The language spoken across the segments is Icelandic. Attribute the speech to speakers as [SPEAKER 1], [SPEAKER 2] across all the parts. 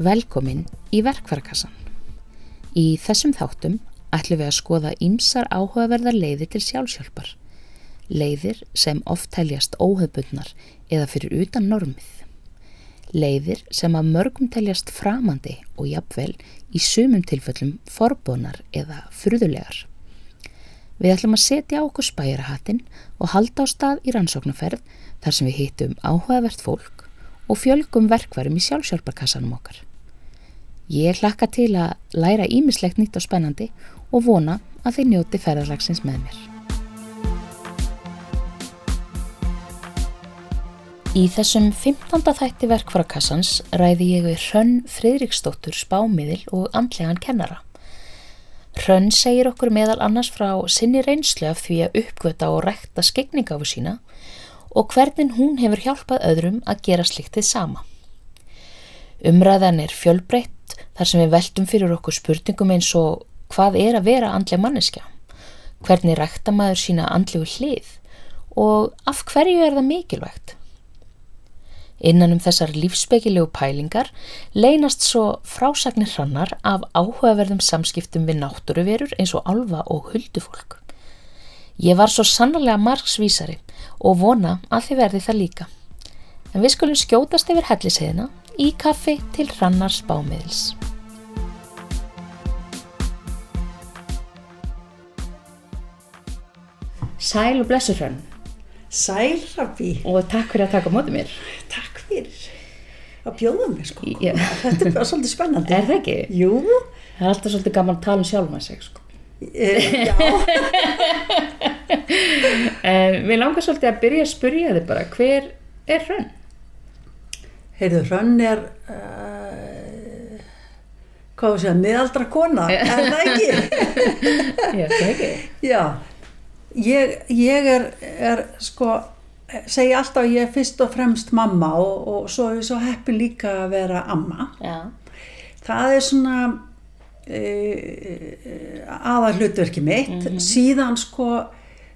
[SPEAKER 1] Velkomin í verkvarakassan. Í þessum þáttum ætlum við að skoða ýmsar áhugaverðar leiðir til sjálfsjálfar. Leiðir sem oft teljast óhefbundnar eða fyrir utan normið. Leiðir sem að mörgum teljast framandi og jafnvel í sumum tilfellum forbónar eða fruðulegar. Við ætlum að setja á okkur spæjarahattin og halda á stað í rannsóknarferð þar sem við hittum áhugavert fólk og fjölgum verkvarum í sjálfsjálfarkassanum okkar. Ég hlakka til að læra ímislegt nýtt og spennandi og vona að þið njóti ferðarlagsins með mér. Í þessum 15. þætti verkvarakassans ræði ég við Hrönn Fridriksdóttur spámiðil og andlegan kennara. Hrönn segir okkur meðal annars frá sinni reynslu af því að uppgöta og rekta skegningafu sína og hvernig hún hefur hjálpað öðrum að gera sliktið sama. Umræðan er fjölbreytt þar sem við veltum fyrir okkur spurningum eins og hvað er að vera andlega manneskja, hvernig rekta maður sína andlegu hlið og af hverju er það mikilvægt. Innan um þessar lífsbyggjulegu pælingar leynast svo frásagnir hrannar af áhugaverðum samskiptum við náttúruverur eins og alfa og huldufólk. Ég var svo sannlega margsvísari og vona að þið verði það líka. En við skulum skjótast yfir helliseiðina í kaffi til hrannar spámiðils. Sæl og blessur hrann
[SPEAKER 2] Sæl, Rabi.
[SPEAKER 1] og takk fyrir að taka á móti mér.
[SPEAKER 2] Takk fyrir að bjóða mér, sko.
[SPEAKER 1] Já.
[SPEAKER 2] Þetta er bara svolítið spennandi.
[SPEAKER 1] Er það ekki?
[SPEAKER 2] Jú,
[SPEAKER 1] Það er alltaf svolítið gaman að tala um sjálf maður sig, sko.
[SPEAKER 2] e, já,
[SPEAKER 1] En við langar svolítið að byrja að spyrja þig bara, hver er hrönn?
[SPEAKER 2] Heyrðu, Hrönn er, uh, hvað var það, miðaldra kona, er það ekki?
[SPEAKER 1] Já, það ekki.
[SPEAKER 2] já, ég, ég er, er, sko, segi alltaf að ég er fyrst og fremst mamma og, og svo er ég svo heppin líka að vera amma.
[SPEAKER 1] Já,
[SPEAKER 2] það er svona e, aðar hlutverki mitt síðan sko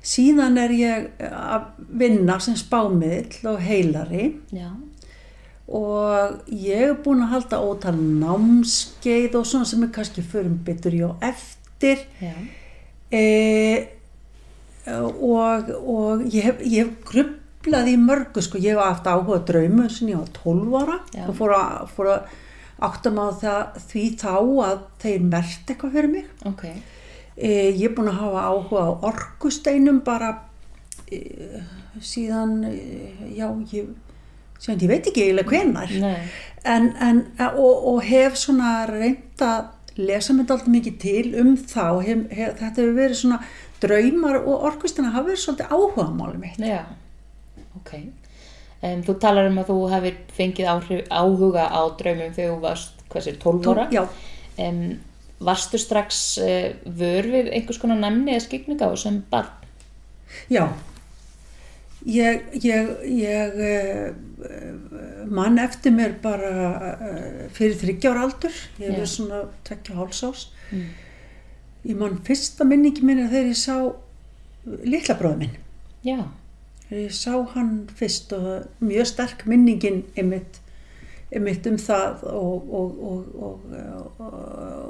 [SPEAKER 2] síðan er ég að vinna sem spámiðl og heilari
[SPEAKER 1] já,
[SPEAKER 2] og ég er búin að halda ótal námskeið og svona sem er kannski förum betur í og eftir e, og, og ég hef, hef grublað í mörgu sko, ég hef haft áhuga draumur sem ég var 12 ára
[SPEAKER 1] Já.
[SPEAKER 2] og fór að, fór að áttum á það, því þá að þeir mert eitthvað fyrir mig
[SPEAKER 1] ok.
[SPEAKER 2] e, ég er búin að hafa áhuga á orkusteinum bara e, síðan e, já, ég síðan ég veit ekki eiginlega hvenar en, en, og, og hef svona reynd að lesa mér alltaf mikið til um þá hef, hef, þetta hefur verið svona draumar og orkustina hafa verið svolítið áhuga máli mitt
[SPEAKER 1] já, ok. Um, þú talar um að þú hefur fengið áhrif, áhuga á draumum þegar þú varst, hvað sér, 12 ára?
[SPEAKER 2] já,
[SPEAKER 1] Um, varstu strax uh, vör við einhvers konar nefni eða skikninga á sem barn?
[SPEAKER 2] já ég, ég, ég uh, mann eftir mér bara uh, fyrir þryggjára aldur ég
[SPEAKER 1] Já.
[SPEAKER 2] verið svona tekja hálsás
[SPEAKER 1] Mm.
[SPEAKER 2] ég mann fyrsta minningi minna þegar ég sá litla bróða minn
[SPEAKER 1] Já,
[SPEAKER 2] Þegar ég sá hann fyrst og mjög sterk minningin einmitt, einmitt um það og, og, og, og, og,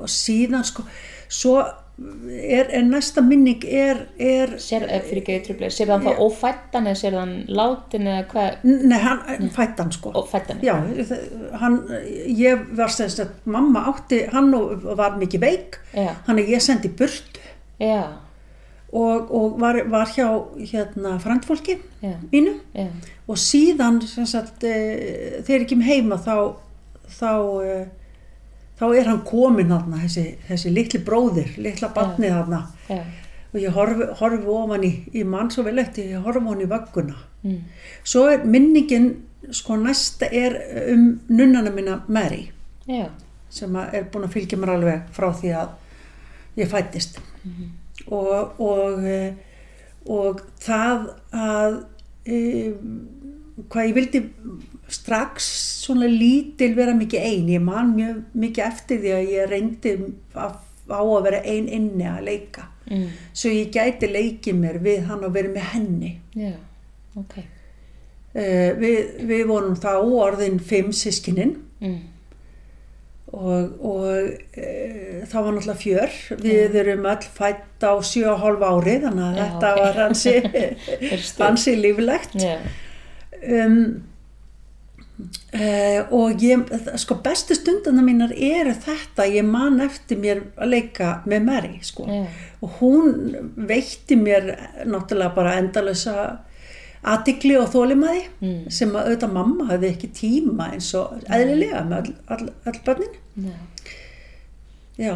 [SPEAKER 2] og síðan sko, svo er, er næsta minning er, er
[SPEAKER 1] sér, eh, fyrir ekki trublega, sér þann þá ófættan eða sér þann látin eða hvað,
[SPEAKER 2] nei, hann fætt hann sko.
[SPEAKER 1] ófættan?
[SPEAKER 2] Já, hann, ég var sem sagt, mamma átti, hann var mikið veik,
[SPEAKER 1] Já,
[SPEAKER 2] hann er ég sendi burtu.
[SPEAKER 1] Já,
[SPEAKER 2] og, og var, var hjá hérna frandfólki
[SPEAKER 1] já,
[SPEAKER 2] mínu.
[SPEAKER 1] Já,
[SPEAKER 2] og síðan sem sagt, e, þegar ég kem heima þá þá, þá er hann komin þarna þessi, þessi litli bróðir, litla barnið þarna.
[SPEAKER 1] já,
[SPEAKER 2] og ég horfi, horfi ofan í, í mann svo vel eftir, ég horfi ofan í vögguna.
[SPEAKER 1] Mm,
[SPEAKER 2] svo er minningin sko næsta er um nunnana minna Mary
[SPEAKER 1] já,
[SPEAKER 2] sem er búin að fylgja mér alveg frá því að ég fættist og, og, eh, og það að e, hvað ég vildi strax svona lítil vera mikið ein. Ég man mjög mikið eftir því að ég reyndi að, á að vera ein inni að leika.
[SPEAKER 1] Mm,
[SPEAKER 2] svo ég gæti leikið mér við hann og verið með henni.
[SPEAKER 1] Já, ok,
[SPEAKER 2] uh, við, við vorum þá orðin fimm sískinin
[SPEAKER 1] mm,
[SPEAKER 2] og, og e, það var náttúrulega fjör. Við erum öll fætt á 7,5 ári þannig að
[SPEAKER 1] Já,
[SPEAKER 2] þetta
[SPEAKER 1] ok.
[SPEAKER 2] var hansi hansi líflegt um, uh, og ég, sko bestu stundana mínar eru þetta, ég man eftir mér að leika með Mary sko
[SPEAKER 1] já,
[SPEAKER 2] og hún veitti mér náttúrulega bara endalösa aðtikli og þólimaði
[SPEAKER 1] Mm.
[SPEAKER 2] sem að auðvitað mamma hafði ekki tíma eins og eðlilega með all, all, all börnin
[SPEAKER 1] já.
[SPEAKER 2] já,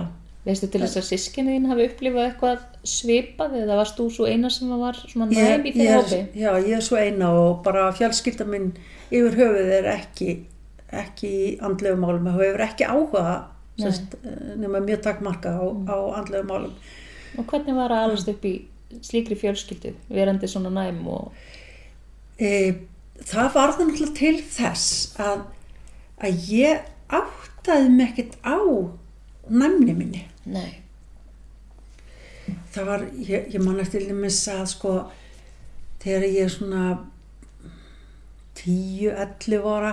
[SPEAKER 1] Veistu til þess að sískinni þín hafi upplifað eitthvað svipað eða varst þú svo eina sem var svona
[SPEAKER 2] ég,
[SPEAKER 1] næm í þeirra hópi?
[SPEAKER 2] já, ég er svo eina og bara fjölskylda minn yfir höfuð er ekki ekki í andlegu málum. Og hefur ekki áhuga sest, nema mjög takkmarka á, á andlegu málum.
[SPEAKER 1] Og hvernig var að alast upp í slíkri fjölskyldu, verandi svona næm og...
[SPEAKER 2] e, það var það náttúrulega til þess að, að ég áttaði mig ekkert á næmni minni
[SPEAKER 1] Nei.
[SPEAKER 2] það var, ég, ég man eftir dæmis að sko þegar ég er svona 10-11 ára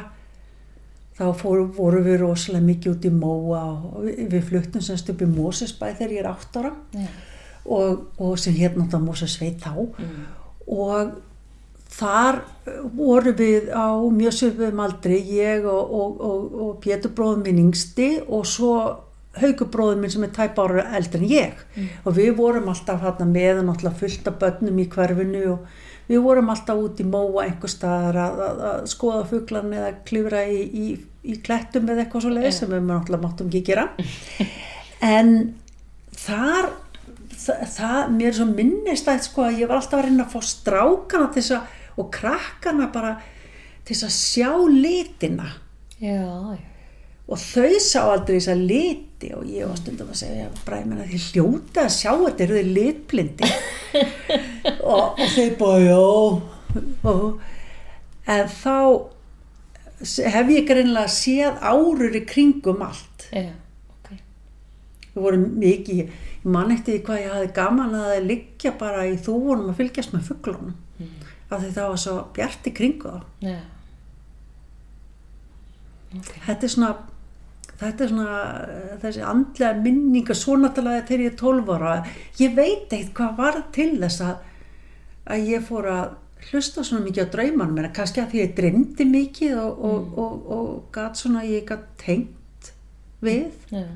[SPEAKER 2] þá fóru, voru við rosalega mikið út í móa og við, við fluttum semst upp í Mósesbæ þegar ég er 8 ára
[SPEAKER 1] Já.
[SPEAKER 2] og, og sem hér náttúrulega Mósesveit þá
[SPEAKER 1] Mm.
[SPEAKER 2] og þar voru við á mjög söpum aldri ég og, og, og, og Pétur bróðum minn yngsti og svo Haukur bróðum minn sem er tæp ára eldri en ég. Og við vorum alltaf hérna með og fullt af börnum í hverfinu og við vorum alltaf út í móa einhver staðar að, að, að skoða fuglan eða klifra í, í, í klettum eða eitthvað svo leið
[SPEAKER 1] Já.
[SPEAKER 2] sem við náttúrulega máttum ekki gera. En þar það, það mér er svo minnistætt sko að ég var alltaf að reyna að fá strákana til þess að og krakkana bara til að sjá litina.
[SPEAKER 1] Já, já.
[SPEAKER 2] og þau sá aldrei þess að liti og ég var stundum að segja bræði menn að þið hljóta að sjá þetta eru þið litblindi og, og já og, en þá hef ég greinlega séð árur í kringum allt
[SPEAKER 1] Já, ok.
[SPEAKER 2] við vorum mikið ég man eftir því hvað ég hafði gaman að það liggja bara í þúunum að fylgjast með fugglunum
[SPEAKER 1] Mm.
[SPEAKER 2] af því það var svo bjart í kringu þá
[SPEAKER 1] Já. Ok.
[SPEAKER 2] þetta er svona þetta er svona þessi andlega minninga svo náttúrulega þegar ég er 12 ára. Ég veit eitt hvað var til þess að að ég fór að hlusta svona mikið á draumanum en kannski að því ég dreymdi mikið og, og, og, og gat svona ég gat tengt við.
[SPEAKER 1] Já.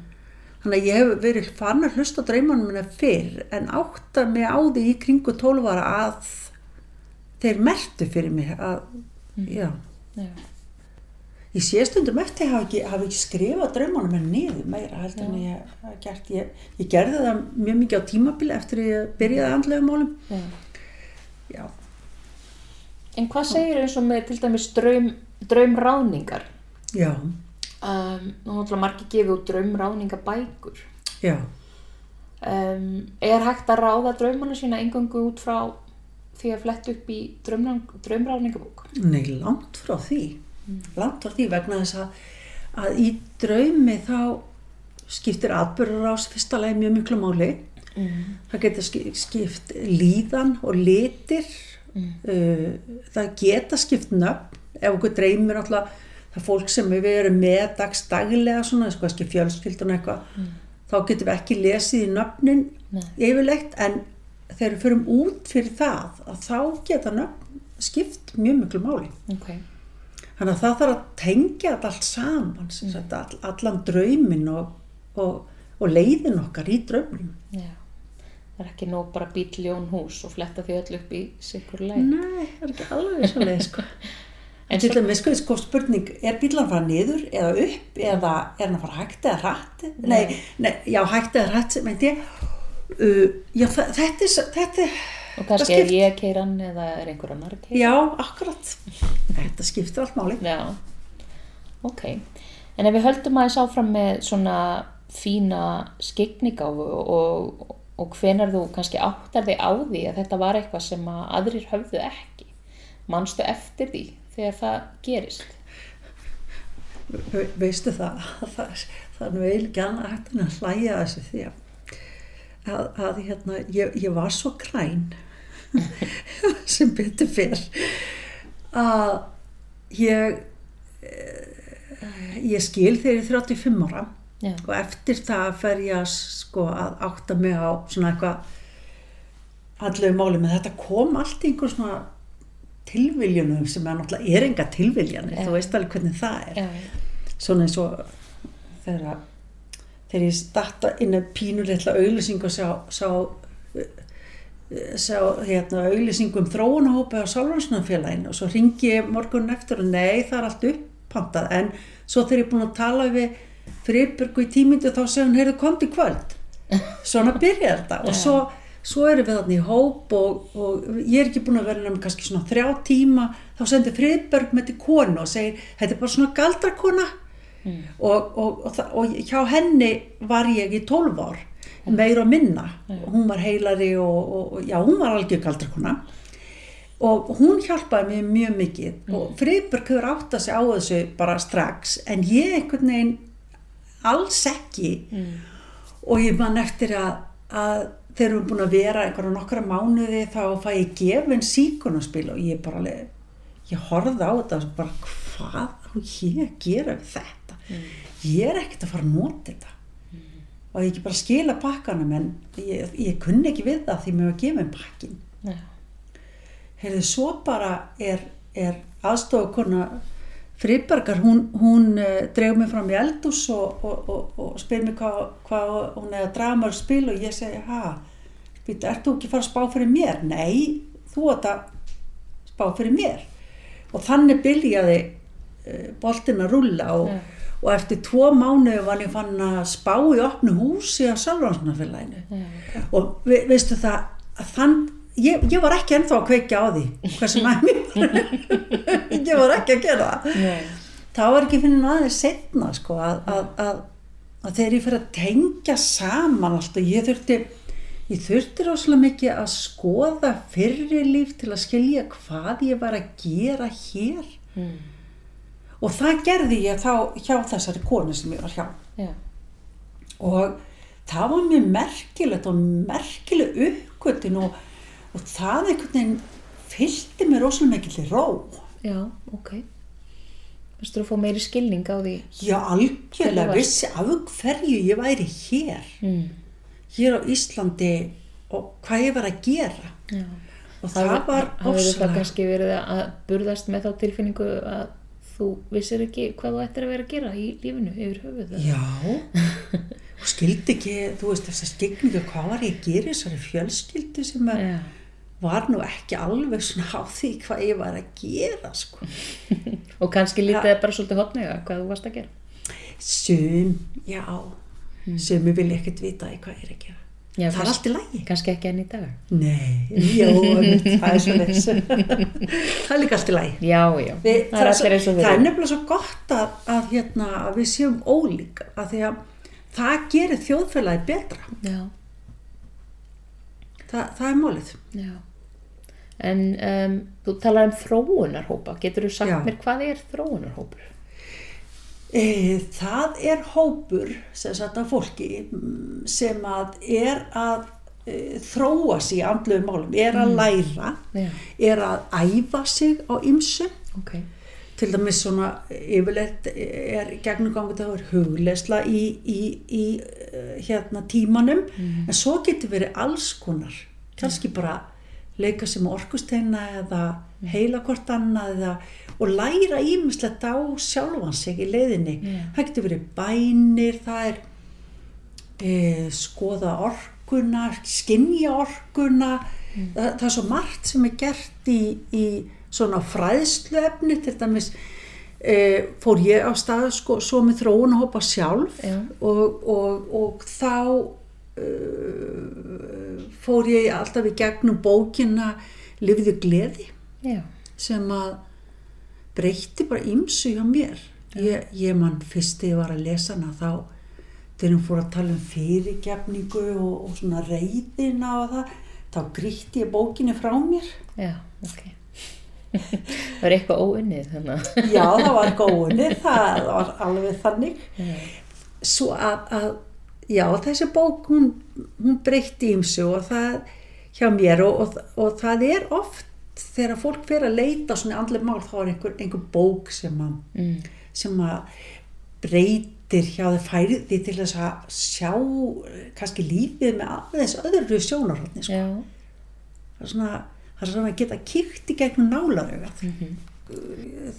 [SPEAKER 2] þannig að ég hef verið fann að hlusta á draumanum minna fyrr en átta mig á því í kringu 12 ára að þeir mertu fyrir mig að, já.
[SPEAKER 1] Já.
[SPEAKER 2] Ég sé stundum eftir að ekki, hafa ekki skrifað draumanum en niður meira heldur en ég hef gert. Ég, ég gerði það mjög mikið á tímabili eftir að ég byrjaði andlega málum.
[SPEAKER 1] Já.
[SPEAKER 2] Já.
[SPEAKER 1] En hvað segir eins og með til dæmis draum, draumráðningar?
[SPEAKER 2] Já,
[SPEAKER 1] Um, nú náttúrulega margir gefið út draumráðningabækur.
[SPEAKER 2] já.
[SPEAKER 1] Um, er hægt að ráða draumana sína engangu út frá því að fletta upp í draumrán, draumráðningabók?
[SPEAKER 2] Nei, langt frá því. Langt frá því vegna þess að, að í draumi þá skiptir atbyrður ás fyrsta lagi mjög miklu máli.
[SPEAKER 1] Mm.
[SPEAKER 2] Það getur ski- skipt líðan og litir. Uh, það geta skipt nöfn. Ef okkur dreymir alltaf það er fólk sem við erum með dags daglega svona, sko, kannski fjölskyldun eitthvað, þá getum við ekki lesið í nöfnin
[SPEAKER 1] Nei.
[SPEAKER 2] yfirleitt en þegar við förum út fyrir það að þá geta nöfn skipt mjög miklu máli.
[SPEAKER 1] Ok.
[SPEAKER 2] Þannig að það þarf að tengja þetta allt saman, sem sagt, all, allan draumin og, og, og leiðin okkar í draumin.
[SPEAKER 1] Já. Það er ekki nóg bara bíl ljón hús og fletta því öll upp í sikur leið.
[SPEAKER 2] Nei, það er ekki alveg svo leið, sko.
[SPEAKER 1] En
[SPEAKER 2] til dæmis, sko, sko, spurning, er bílan fara niður eða upp eða er hann að fara hægt eða hratt? Nei, nei já, hægt eða hratt, meint ég. Uh, já, þetta er, þetta er,
[SPEAKER 1] Og kannski er ég að keira hann eða er einhver annar að keira.
[SPEAKER 2] já, akkurat. Þetta skiptir allt máli.
[SPEAKER 1] Já. Ok. En ef við höldum aðeins áfram með svona fína skegnigáfu og, og hvenar þú kannski áttar þig á því að þetta var eitthvað sem að aðrir höfðu ekki. Manstu eftir því þegar það gerist?
[SPEAKER 2] Ve- veistu það, það, það er nú eiginlega hægt að hlæja þessu því að, að, að hérna, ég, ég var svo græn sem betur fyrr að ég eh, ég skil þegar ég er 35 ára
[SPEAKER 1] Já.
[SPEAKER 2] og eftir það fer ég sko, að átta mig á svona eitthvað allavega máli með þetta kom allt í einhver svona tilviljunum sem er náttúrulega er enga tilviljanir,
[SPEAKER 1] Já.
[SPEAKER 2] þú veist alveg hvernig það er
[SPEAKER 1] Já,
[SPEAKER 2] svona eins og þegar, þegar ég starta inn að pínulitla auðlýsing og sá, sá, sá hérna, auðlýsing um þróunahópi á Sálvarsnafélaginu og svo ringi ég morgun eftir og nei það er allt uppantað. En svo þegar ég er búin að tala við Friðbjörgu í tímindu þá segir hún heyrðu komdu í kvöld. Svona byrjar þetta. Og svo, svo erum við þarna í hóp og, og ég er ekki búin að vera nefnum kannski svona þrjá tíma. Þá sendir Friðbjörg með til konu og segir þetta er bara svona galdrakona
[SPEAKER 1] Mm.
[SPEAKER 2] og, og, og, og hjá henni var ég í 12 ár meira og minna. Og hún var heilari og, já, hún var algjör galdrakona. Og hún hjálpaði mér mjög mikið. Og Friðberg hefur átt að sig á þessu bara strax en ég einhvern veginn alls ekki.
[SPEAKER 1] Mm.
[SPEAKER 2] og ég man eftir að, að þeir eru búin að vera einhverja nokkra mánuði þá fæ ég gefin síkunarspil og ég bara alveg, ég horfði á þetta og bara hvað á ég að gera við þetta ég er ekkert að fara að nota þetta og ég ekki bara skila pakkanum en ég, ég kunni ekki við það því mér var gefin pakkin
[SPEAKER 1] Já.
[SPEAKER 2] heyrðu svo bara er, er aðstofakona Friðbergar, hún, hún uh, dregur mig fram í eldús og, og, og, og spyr mér hvað, hvað hún er að draga mér spil og ég segi, ha, býta, ert þú ekki að fara að spá fyrir mér? Nei, þú ert að spá fyrir mér. Og þannig byrjaði uh, boltin að rulla og,
[SPEAKER 1] Já.
[SPEAKER 2] Og eftir tvo mánuði var ég fann að spá í opnu húsi á Sálvansnafélaginu
[SPEAKER 1] Já, ok.
[SPEAKER 2] og ve veistu það að þann, ég, ég var ekki ennþá að kveikja á því hversu næmi ég var ekki að gera
[SPEAKER 1] Nei.
[SPEAKER 2] það var ekki fyrir aðeins setna sko, að, að, að, að þegar ég fyrir að tengja saman allt og ég þurfti ég þurfti rosalega mikið að skoða fyrri líf til að skilja hvað ég var að gera hér
[SPEAKER 1] Mm.
[SPEAKER 2] Og það gerði ég þá hjá þessari konu sem ég var hjá
[SPEAKER 1] Já.
[SPEAKER 2] og það var mjög merkilegt og merkileg uppgötin og, og það einhvern veginn fylgdi mér rosalega mikill ró
[SPEAKER 1] Já, ok. Þú að fá meiri skilning á því? Hvernig
[SPEAKER 2] algjörlega vissi af hverju ég væri hér
[SPEAKER 1] Mm.
[SPEAKER 2] hér á Íslandi og hvað ég var að gera
[SPEAKER 1] Já.
[SPEAKER 2] og það var
[SPEAKER 1] Hafið það
[SPEAKER 2] ofsalega
[SPEAKER 1] kannski verið að burðast með þá tilfinningu að þú vissir ekki hvað þú ættir að vera að gera í lífinu yfir höfuð?
[SPEAKER 2] já og skildi ekki, þú veist þess að skilningu hvað var ég að gera þessari fjölskyldu sem að
[SPEAKER 1] Já.
[SPEAKER 2] var nú ekki alveg svona á því hvað ég var að gera sko
[SPEAKER 1] Og kannski lítið bara svolítið hotnega hvað þú varst að gera.
[SPEAKER 2] Sum, já, sumi vil ekkert vita hvað ég er að gera.
[SPEAKER 1] Já,
[SPEAKER 2] það er allt í lagi.
[SPEAKER 1] Kannski ekki enn í dag.
[SPEAKER 2] Nei, já, það er svo leys. það er líka allt í lagi.
[SPEAKER 1] Já, já.
[SPEAKER 2] Við,
[SPEAKER 1] það er og
[SPEAKER 2] það er nefnilega svo gott að, að, hérna, að við séum ólík, að því að það gerir þjóðfélagi betra.
[SPEAKER 1] Já,
[SPEAKER 2] Þa, það er málið.
[SPEAKER 1] já. En um, þú talar um þróunarhópa. Getur þú sagt
[SPEAKER 2] Já.
[SPEAKER 1] mér hvað er þróunarhópur?
[SPEAKER 2] E, það er hópur sem sagt af fólki mm, sem að er að e, þróa sig í andluðum málum, er að læra,
[SPEAKER 1] Já,
[SPEAKER 2] er að æfa sig á ymsu.
[SPEAKER 1] ok.
[SPEAKER 2] til dæmis svona yfirleitt er gegnumgangu það er hugleisla í, í, í eh, hérna tímanum en svo getur verið alls konar kannski bara leika sem orkusteina eða heila hvort annað eða, og læra ímislegt á sjálfan sig í leiðinni.
[SPEAKER 1] Já.
[SPEAKER 2] það getur verið bænir það er e, skoða orkuna skinja orkuna. Það, það er svo margt sem er gert í, í svona fræðsluefni. Til dæmis e, fór ég á stað sko, svo með þróun að hopa sjálf
[SPEAKER 1] Já.
[SPEAKER 2] og, og, og þá fór ég alltaf í gegnum bókina Livðu gleði
[SPEAKER 1] Já,
[SPEAKER 2] sem að breytti bara ymsu hjá mér. Ég, ég mann fyrst þegar ég var að lesa hana þá þegar hún fór að tala um fyrirgefningu og, og svona reyðina og það þá grítti ég bókinni frá mér.
[SPEAKER 1] Já, ok. það er eitthvað óunnið þannig
[SPEAKER 2] já það var góðinni það var alveg þannig.
[SPEAKER 1] Já.
[SPEAKER 2] svo að, að já þessi bók hún, hún breytti ymsu og það hjá mér og, og, og það er oft þegar fólk fyrir að leita svona andlega mál þá er einhver, einhver bók sem að
[SPEAKER 1] Mm.
[SPEAKER 2] sem að breyt þættir hjá þið færið því til þess að sjá kannski lífið með aðeins öðru sjónarhóttni sko. Það er svona það er svona að geta kíkt í gegnum nálarögat
[SPEAKER 1] Mhm.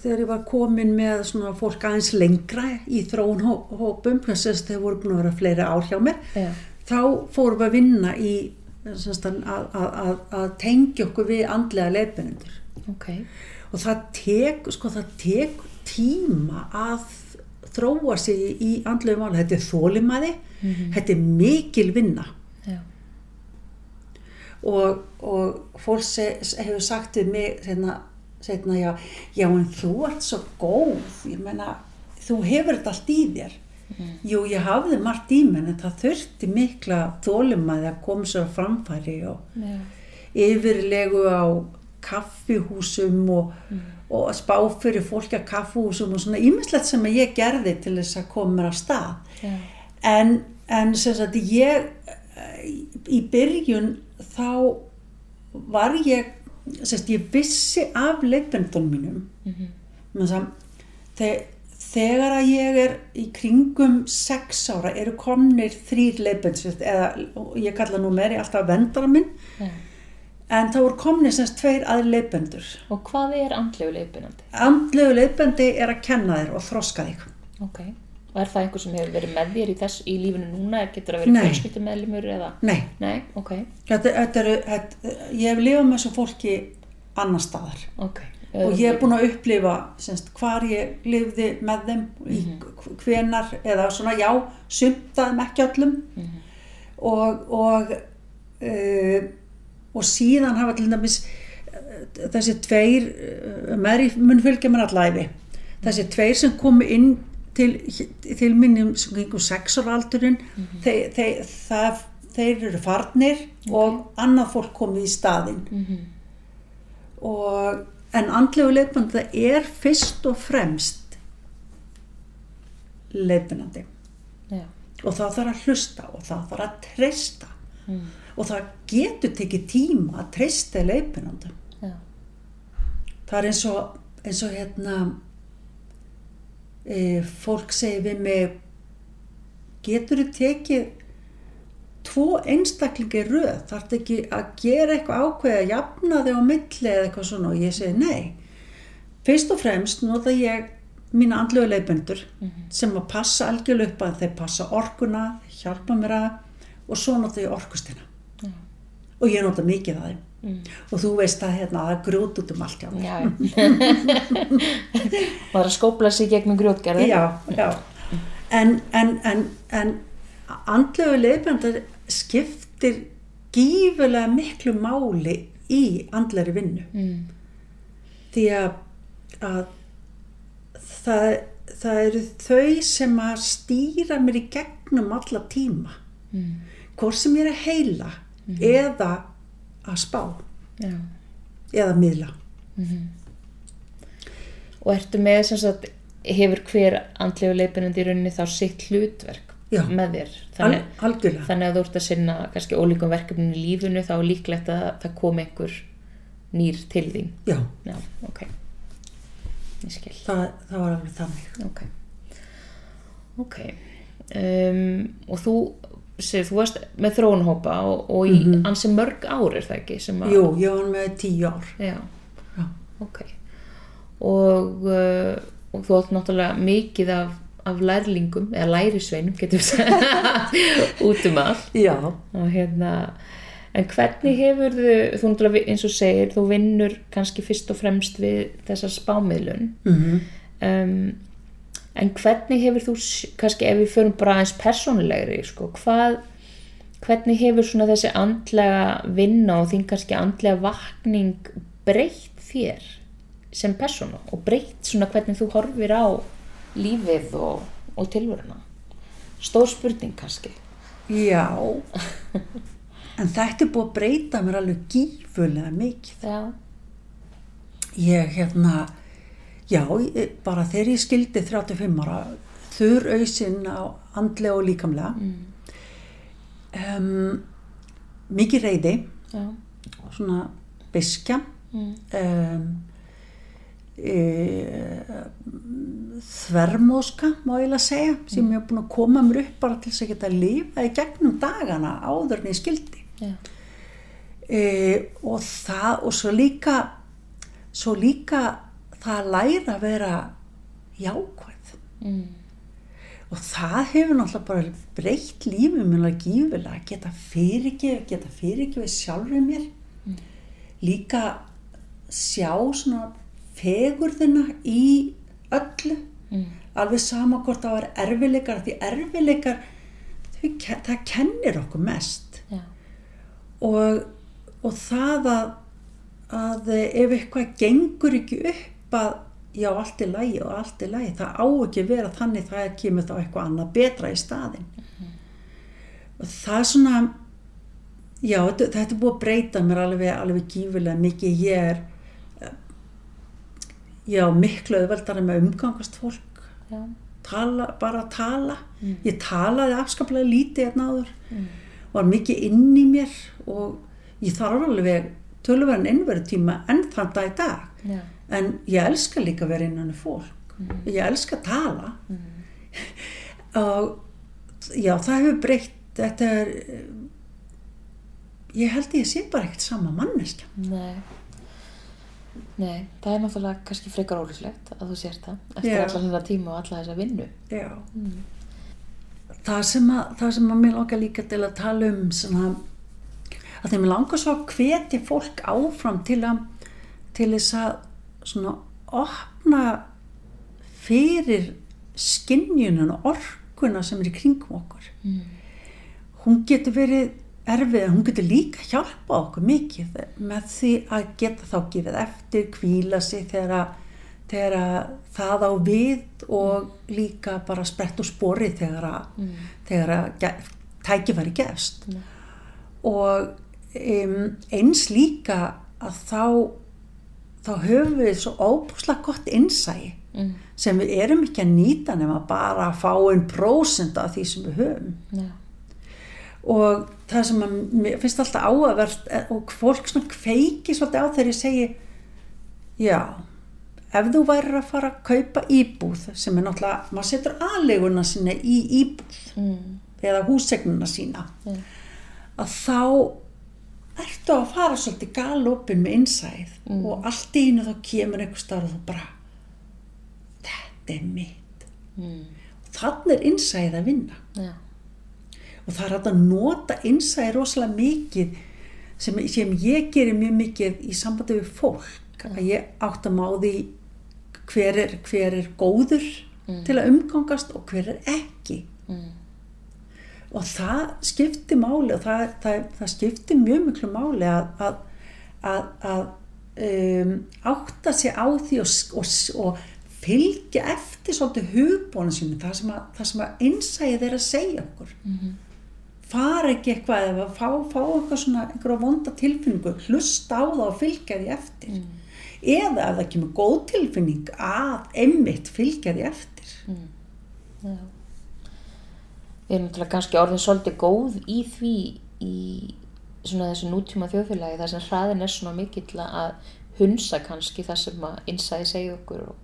[SPEAKER 2] Þegar ég var komin með svona fólk aðeins lengra í þróunhópum þess að þeir voru búin að vera fleiri ár hjá mér
[SPEAKER 1] Já.
[SPEAKER 2] þá fórum við að vinna í að, að, að, að tengja okkur við andlega leifinendur
[SPEAKER 1] Ok.
[SPEAKER 2] og það tek, sko, það tek tíma að þróa sig í andlegu máli þetta er þólimaði, þetta er mikil vinna
[SPEAKER 1] Já.
[SPEAKER 2] og, og fólk hefur sagt við mig hérna, hérna já, já en þú ert svo góð. Ég meina, þú hefur þetta allt í þér. Jú, ég hafði margt í menn en það þurfti mikla þólimaði að koma sér á framfæri og
[SPEAKER 1] Já.
[SPEAKER 2] yfirlegu á kaffihúsum og, og að spá fyrir fólki að kaffihúsum og svona ímislegt sem að ég gerði til þess að koma mér á stað.
[SPEAKER 1] Já.
[SPEAKER 2] en, en sem sagt ég í byrjun þá var ég sagt ég vissi af leifbendunum mínum mm -hmm. þe þegar að ég er í kringum sex ára eru komnir þrýr leifbend eða ég kalla nú meiri alltaf vendara minn
[SPEAKER 1] Já.
[SPEAKER 2] en þá voru komnir sem sagt tveir aðri leifbendur
[SPEAKER 1] Og hvað er andlegu leifinandi?
[SPEAKER 2] andlegu leifbendi er að kenna þér og þroska þig
[SPEAKER 1] Ok. Og er það einhver sem hefur verið með þér í, þess, í lífinu núna? Getur að vera
[SPEAKER 2] Nei.
[SPEAKER 1] fjölskyldumæðlimur eða?
[SPEAKER 2] nei,
[SPEAKER 1] Nei, ok.
[SPEAKER 2] þetta, þetta eru, þetta, ég hef lifað með þessu fólki annar staðar
[SPEAKER 1] Ok.
[SPEAKER 2] og ég hef búin að upplifa semst, hvar ég lifði með þeim í hvenar eða svona já, sumtaðum ekki öllum og og, uh, og síðan hafa til dæmis eh, þessi tveir uh, með í mun fylgja mér allæfi þessi tveir sem komu inn til, til minnum sem gengur sexaraldurinn þeir, þeir, það, þeir eru farnir og annað fólk komið í staðinn
[SPEAKER 1] Mhm.
[SPEAKER 2] og, en andlegu leifbandi það er fyrst og fremst leifbandi
[SPEAKER 1] Já.
[SPEAKER 2] og það þarf að hlusta og það þarf að treysta
[SPEAKER 1] Mm.
[SPEAKER 2] og það getur tekið tíma að treysta leifbandi
[SPEAKER 1] Já.
[SPEAKER 2] það er eins og, eins og hérna e, fólk segir við mig getur þið tekið tvo einstaklingi röð? Þarf þetta ekki að gera eitthvað ákveð að jafna þig á milli eða eitthvað svona? Og ég segi nei. Fyrst og fremst nota ég mína andlegu leiðbendur sem að passa algjörlega upp að þeir passa orkuna, hjálpa mér að og svo nota ég orkustina.
[SPEAKER 1] Já.
[SPEAKER 2] og ég nota mikið að þeim
[SPEAKER 1] Mm.
[SPEAKER 2] og þú veist að hérna, það grjót út um allt
[SPEAKER 1] að skópla sig gegnum grjótgerði.
[SPEAKER 2] já, já. En, en, en, en andlegu leiðbendar skiptir gífulega miklu máli í andleri vinnu
[SPEAKER 1] Mm.
[SPEAKER 2] því að, að það, það eru þau sem að stýra mér í gegnum alla tíma
[SPEAKER 1] Mm.
[SPEAKER 2] hvort sem ég er að heila eða að spá
[SPEAKER 1] Já.
[SPEAKER 2] eða miðla
[SPEAKER 1] Og ertu með sem sagt, hefur hver andlegu leifinandi í rauninni þá sitt hlutverk
[SPEAKER 2] Já.
[SPEAKER 1] með þér?
[SPEAKER 2] Al,
[SPEAKER 1] Þannig,
[SPEAKER 2] algjörlega
[SPEAKER 1] þannig að þú ert að sinna kannski ólíkum verkefninu í lífinu þá er líklegt að það komi einhver nýr til þín.
[SPEAKER 2] já,
[SPEAKER 1] Já, ok. Ég skil.
[SPEAKER 2] það, það var alveg þannig
[SPEAKER 1] Ok. Ok. Um, og þú, segir, þú varst með þróunhópa og, og í mm ansi mörg ár er það ekki? Að,
[SPEAKER 2] jú, ég var með tíu ár
[SPEAKER 1] Já,
[SPEAKER 2] já,
[SPEAKER 1] ok. Og, uh, og þú átt náttúrulega mikið af, af lærlingum, eða lærisveinum getur við sagt, út um allt.
[SPEAKER 2] já.
[SPEAKER 1] Og hérna, en hvernig hefur þú, þú náttúrulega eins og segir, þú vinnur kannski fyrst og fremst við þessa spámiðlun.
[SPEAKER 2] Mm
[SPEAKER 1] um, en hvernig hefur þú kannski ef við förum bara aðeins persónulegri sko, hvað, hvernig hefur svona þessi andlega vinna og þín kannski andlega vakning breytt þér sem persónu og breytt svona hvernig þú horfir á lífið og, og tilvöruna stór spurning kannski.
[SPEAKER 2] Já. En þetta er búið að breyta mér alveg gífulega mikið.
[SPEAKER 1] Já,
[SPEAKER 2] ég hérna já, bara þegar ég skildi 35 ára þurr auðsinn á andlega og líkamlega um, mikið reyði
[SPEAKER 1] já,
[SPEAKER 2] svona biskja
[SPEAKER 1] mm.
[SPEAKER 2] um, e, þvermóska má ég að segja sem ég hef búin að koma mér upp bara til þess að geta að lifa í gegnum dagana áður en ég skildi
[SPEAKER 1] Já.
[SPEAKER 2] e, og það og svo líka svo líka það að læra að vera jákvæð
[SPEAKER 1] Mm.
[SPEAKER 2] og það hefur náttúrulega bara breytt lífið mér að gífilega að geta fyrirgefið, geta fyrirgefið sjálfur mér líka sjá svona fegurðina í öllu
[SPEAKER 1] Mm.
[SPEAKER 2] alveg sama hvort það var erfileikar því erfileikar þau, það kennir okkur mest
[SPEAKER 1] Já.
[SPEAKER 2] og, og það að, að ef eitthvað gengur ekki upp að já allt er lægi og allt er lægi það á ekki að vera þannig það kemur þá eitthvað annað betra í staðin og það er svona já þetta, þetta er búið að breyta mér alveg, alveg gífilega mikið ég er eh, já miklu auðveldar með umgangast fólk
[SPEAKER 1] Já.
[SPEAKER 2] tala, bara að tala
[SPEAKER 1] Mm.
[SPEAKER 2] ég talaði afskaplega lítið hérna áður
[SPEAKER 1] Mm.
[SPEAKER 2] var mikið inn í mér og ég þarf alveg tölverðin innverðu tíma enn þann dag í dag
[SPEAKER 1] Já.
[SPEAKER 2] En ég elska líka að vera innan fólk. Ég elska að tala. Og já það hefur breytt þetta er ég held ég sé bara ekkert sama manneska
[SPEAKER 1] Nei. Nei, það er náttúrulega kannski frekar ólislegt að þú sért það eftir
[SPEAKER 2] Já.
[SPEAKER 1] allan þetta tíma og alla þessa vinnu.
[SPEAKER 2] já. Það sem að það sem að mér langar líka til að tala um svona að þeim langar svo að hvetja fólk áfram til að til þess að svona opna fyrir skinnjunum og orkuna sem er í kringum okkur
[SPEAKER 1] Mm.
[SPEAKER 2] hún getur verið erfið en hún getur líka hjálpa okkur mikið með því að geta þá gefið eftir, kvíla sig þegar, þegar að það á við og líka bara sprett úr spori þegar að,
[SPEAKER 1] Mm.
[SPEAKER 2] þegar að tækifæri gefst
[SPEAKER 1] Nei.
[SPEAKER 2] og um, eins líka að þá þá höfum við svo óbúslega gott innsæi
[SPEAKER 1] Mm.
[SPEAKER 2] sem við erum ekki að nýta nema bara að fá einn prósent af því sem við höfum
[SPEAKER 1] Já.
[SPEAKER 2] og það sem að mér finnst alltaf áavert eh, og fólk svona kveiki svolítið á þegar ég segi já ef þú værir að fara að kaupa íbúð sem er náttúrulega, maður setur aðleguna sinna í íbúð
[SPEAKER 1] Mm.
[SPEAKER 2] eða húsegnuna sína
[SPEAKER 1] Já.
[SPEAKER 2] að þá ertu að fara svolítið galopin með innsæð
[SPEAKER 1] Mm.
[SPEAKER 2] og allt í einu þá kemur einhver starf og þú bara þetta er mitt
[SPEAKER 1] Mm.
[SPEAKER 2] þannig er innsæð að vinna
[SPEAKER 1] Já.
[SPEAKER 2] og það er hægt að nota innsæði rosalega mikið sem, sem ég gerir mjög mikið í sambandi við fólk að ég átt að máði hver er, hver er góður
[SPEAKER 1] Mm.
[SPEAKER 2] til að umgangast og hver er ekki
[SPEAKER 1] Mm.
[SPEAKER 2] Og það skiptir máli og það, það, það skiptir mjög miklu máli að, að, að, að um, átta sig á því og, og, og fylgja eftir svolítið hugbónu sínum það sem að, það sem að innsæðið er að segja okkur
[SPEAKER 1] Mhm.
[SPEAKER 2] fara ekki eitthvað eða fá, fá eitthvað svona einhverja vonda tilfinningu hlusta á það og fylgja því eftir
[SPEAKER 1] Mm.
[SPEAKER 2] eða ef það kemur góð tilfinning að einmitt fylgja því eftir
[SPEAKER 1] Mm. Já. Erum náttúrulega kannski orðin svolítið góð í því í svona þessu nútíma þjóðfélagi þar sem hraðin er svona mikill að hunsa kannski það sem að innsæði segja okkur og,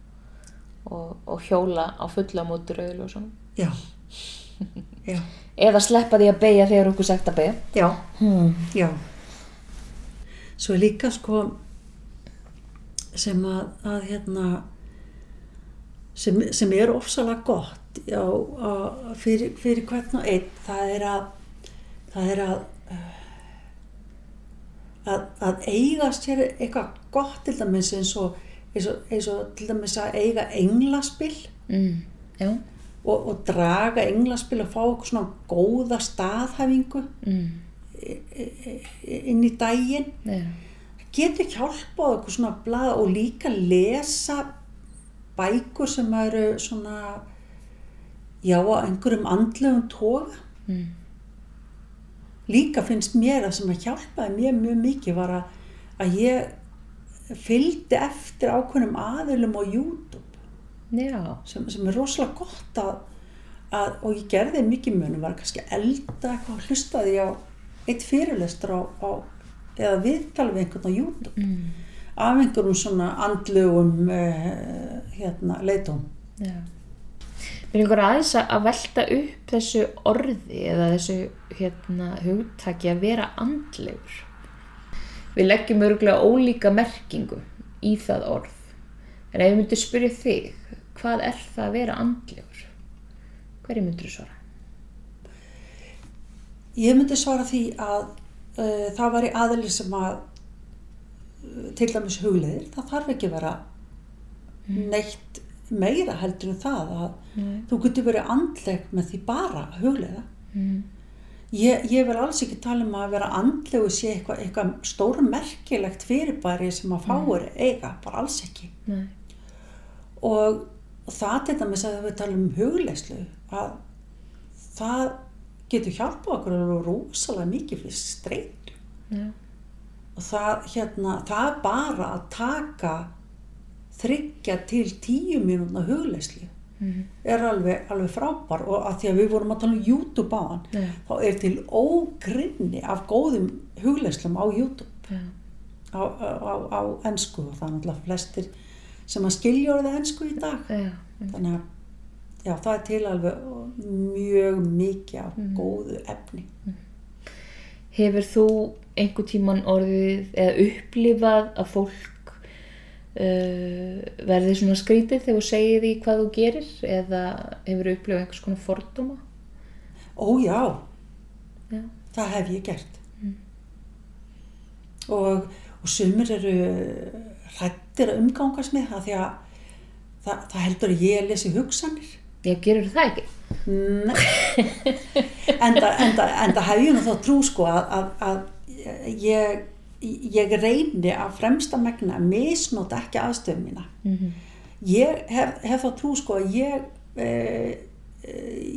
[SPEAKER 1] og, og hjóla á fulla mótur auðlu og svona.
[SPEAKER 2] já, já,
[SPEAKER 1] Eða sleppa því að beigja þegar okkur sagt að beigja.
[SPEAKER 2] já,
[SPEAKER 1] Hmm.
[SPEAKER 2] já svo er líka sko sem að, að hérna sem, sem er ofsalega gott já, að, fyrir, fyrir hvern og einn það er að það er að að, að eiga sér eitthvað gott til dæmis eins og, eins og, eins og til dæmis að eiga englaspill
[SPEAKER 1] Mm.
[SPEAKER 2] Og, og draga englaspill og fá okkur svona góða staðhæfingu
[SPEAKER 1] Mm.
[SPEAKER 2] inn í daginn
[SPEAKER 1] Já.
[SPEAKER 2] getur hjálpað okkur svona að blaða og líka lesa bækur sem eru svona já, á einhverjum andlegum toga
[SPEAKER 1] Mm.
[SPEAKER 2] líka finnst mér að sem að hjálpaði mér mjög mikið var að, að ég fylgdi eftir ákveðnum aðilum á YouTube
[SPEAKER 1] Já.
[SPEAKER 2] sem, sem er rosalega gott að, að og ég gerði mikið munum var kannski elda eitthvað hlustaði á eitt fyrirlestur á, á eða viðtala við einhvern á YouTube
[SPEAKER 1] Mm.
[SPEAKER 2] af einhverjum svona andlugum uh, hérna, leitum.
[SPEAKER 1] Já. Mér er einhver aðeins að velta upp þessu orði eða þessu hérna, hugtaki að vera andlegur. Við leggjum örgulega ólíka merkingu í það orð. En ef ég myndi spyrja þig, hvað er það að vera andlegur? Hverju myndir þú svara?
[SPEAKER 2] Ég myndi svara því að uh, það var í aðli sem að uh, til dæmis hugleðir, það þarf ekki að vera neitt meira heldur en það að
[SPEAKER 1] Nei.
[SPEAKER 2] þú getur verið andleg með því bara að hugleiða.
[SPEAKER 1] Mm.
[SPEAKER 2] Ég, ég vil alls ekki tala um að vera andlegu sé eitthvað, eitthvað stórmerkilegt fyrirbæri sem að fáir eiga, bara alls ekki.
[SPEAKER 1] Nei.
[SPEAKER 2] Og það til dæmis að við tala um hugleyslu, að það getur hjálpað okkur að vera rosalega mikið fyrir streyt.
[SPEAKER 1] Já.
[SPEAKER 2] Og það, hérna, það er bara að taka þryggja til tíu mínúna hugleyslu
[SPEAKER 1] Mm.
[SPEAKER 2] er alveg, alveg frábær og að því að við vorum að tala um YouTube á hann
[SPEAKER 1] Já.
[SPEAKER 2] þá er til ógrinni af góðum hugleyslum á YouTube
[SPEAKER 1] Já.
[SPEAKER 2] á, á, á, ennsku og það er náttúrulega flestir sem að skilja orðið ennsku í dag
[SPEAKER 1] Já.
[SPEAKER 2] þannig að já, það er til alveg mjög mikið af góðu efni
[SPEAKER 1] Hefur þú einhver tíman orðið eða upplifað að fólk uh, verði svona skrítið þegar þú segir því hvað þú gerir eða hefur upplifað einhvers konar fordóma?
[SPEAKER 2] Ó já,
[SPEAKER 1] Já.
[SPEAKER 2] það hef ég gert og, og sumir eru hrættir að umgangast með það því að það, það heldur að ég lesi hugsanir
[SPEAKER 1] Ég gerur það ekki.
[SPEAKER 2] Enda, enda, enda hef ég nú þá trú sko að, að, að ég, ég reyni að fremsta megna að misnóta ekki aðstöðum mína.
[SPEAKER 1] Mm
[SPEAKER 2] Ég hef, hef þá trú sko að ég, eh,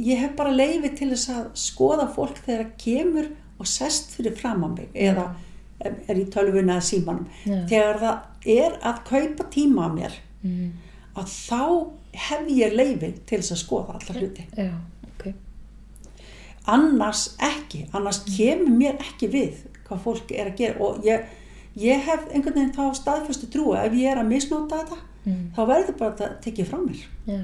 [SPEAKER 2] ég hef bara leiði til þess að skoða fólk þegar það kemur og sest fyrir fram að mig eða er í tölvuna eða símanum.
[SPEAKER 1] Já.
[SPEAKER 2] Þegar það er að kaupa tíma að mér
[SPEAKER 1] -hmm.
[SPEAKER 2] að þá hef ég leiði til þess að skoða alla hluti.
[SPEAKER 1] Já, ok.
[SPEAKER 2] annars ekki, annars kemur mér ekki við hvað fólk er að gera og ég, ég hef einhvern veginn þá staðfæstu trú að ef ég er að misnóta þetta
[SPEAKER 1] Mm.
[SPEAKER 2] þá verður bara þetta tekið frá mér
[SPEAKER 1] Já.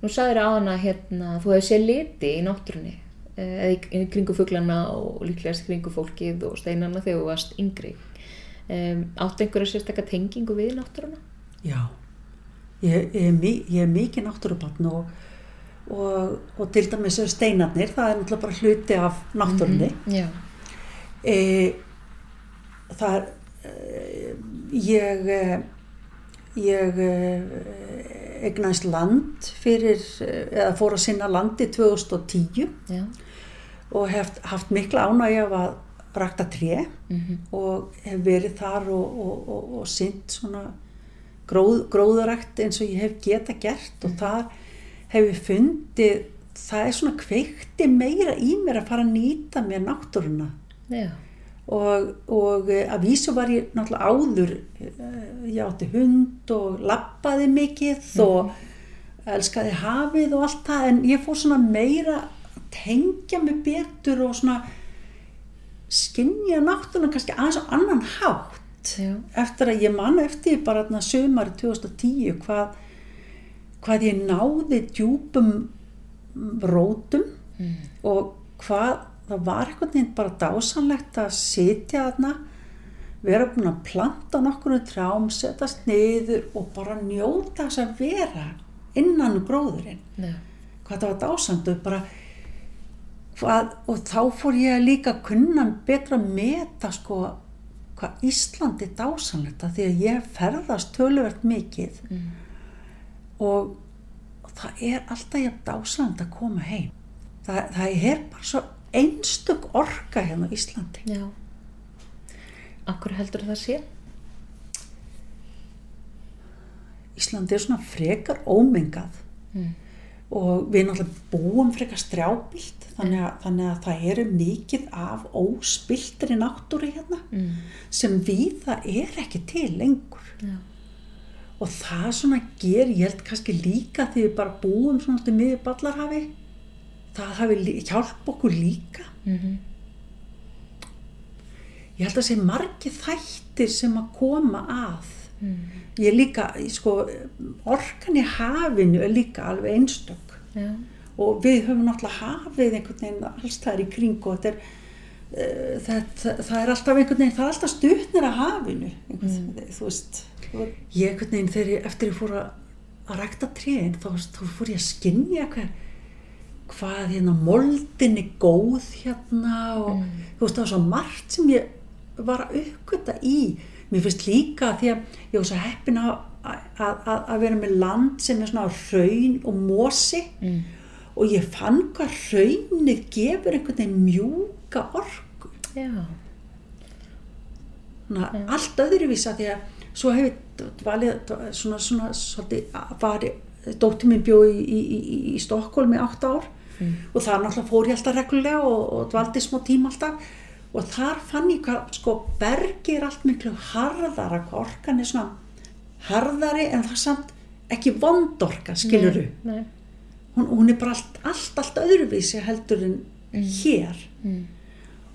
[SPEAKER 1] Nú sagðir á hana hérna, þú hefði séð liti í náttúrunni eh, eða kringu fuglana og líklegast kringu fólkið og steinana þegar þú varst yngri. Um, áttu einhverja sérstakka tengingu við náttúruna?
[SPEAKER 2] já ég, ég, ég er mikið náttúrubarn og, og, og til dæmis steinarnir, það er náttúrulega bara hluti af náttúrunni
[SPEAKER 1] Já.
[SPEAKER 2] E, það er e, ég e, ég e, eignast land fyrir e, eða fór að sinna landi 2010
[SPEAKER 1] Já.
[SPEAKER 2] og hef haft mikla ánægja af að rakta tré
[SPEAKER 1] Mm
[SPEAKER 2] og hef verið þar og, og, og, og sint svona gróð, gróðarækt eins og ég hef geta gert og þar hef ég fundið það er svona kveikti meira í mér að fara að nýta mér náttúruna
[SPEAKER 1] Já.
[SPEAKER 2] og, og eh, að vísu var ég náttúrulega áður eh, ég átti hund og lappaði mikið og elskaði hafið og allt það en ég fór svona meira tengja mig betur og svona skinja náttúrulega kannski aðeins á annan hátt
[SPEAKER 1] Já.
[SPEAKER 2] eftir að ég man eftir bara þarna sömari 2010 hvað, hvað ég náði djúpum rótum
[SPEAKER 1] Mm.
[SPEAKER 2] og hvað það var einhvern veginn bara dásanlegt að sitja þarna vera búin að planta nokkur trám, setjast niður og bara njóta þess að vera innan um gróðurinn
[SPEAKER 1] Já.
[SPEAKER 2] hvað það var dásand og bara hvað, og þá fór ég líka að kunna betra að meta sko hvað Ísland er dásanlegt af því að ég ferðast töluvert mikið
[SPEAKER 1] Mm.
[SPEAKER 2] og, og það er alltaf ég dásanlegt að koma heim það, það er bara svo einstök orka hérna á Íslandi
[SPEAKER 1] Já. Akkur heldur það sé?
[SPEAKER 2] Íslandi er svona frekar ómengað
[SPEAKER 1] Mm.
[SPEAKER 2] og við náttúrulega búum frekar strjábilt þannig að, þannig að það eru mikið af óspiltri náttúri hérna
[SPEAKER 1] Mm.
[SPEAKER 2] sem við það er ekki til lengur
[SPEAKER 1] Já.
[SPEAKER 2] og það svona ger ég held kannski líka því við bara búum svona til miður ballarhafi það hafi hjálp okkur líka.
[SPEAKER 1] Mm
[SPEAKER 2] ég held að sé margi þættir sem að koma að.
[SPEAKER 1] Mm.
[SPEAKER 2] ég líka, sko orkan í hafinu er líka alveg einstök.
[SPEAKER 1] Já.
[SPEAKER 2] og við höfum náttúrulega hafið einhvern veginn alls það er í kring og þetta er uh, það, það, er alltaf einhvern veginn það er alltaf stutnir að hafinu einhvern, þú veist. Ég einhvern veginn þegar ég, eftir ég fór að, að rækta þá, þá fór ég að skinja hver, hvað hérna moldin er góð hérna og þú veist það var svo margt sem ég var að uppgöta í mér finnst líka því að ég var svo heppin að, að, að, að vera með land sem er svona raun og mosi
[SPEAKER 1] Mm.
[SPEAKER 2] og ég fann hvað raunnið gefur einhvern veginn mjúka orku
[SPEAKER 1] Já.
[SPEAKER 2] Svona allt öðruvísa því að svo hef ég valið svona, svona, svona var dóttir mín bjó í, í, í, í Stokkólmi átt ár
[SPEAKER 1] Mm.
[SPEAKER 2] og þar náttúrulega fór ég alltaf reglulega og, og dvaldi smá tíma alltaf og þar fann ég hvað sko bergi er allt miklu harðara orkan er svona harðari en það samt ekki vondorka skiluru
[SPEAKER 1] Nei.
[SPEAKER 2] hún, hún er bara allt, allt, allt öðruvísi heldur en hér
[SPEAKER 1] Mm.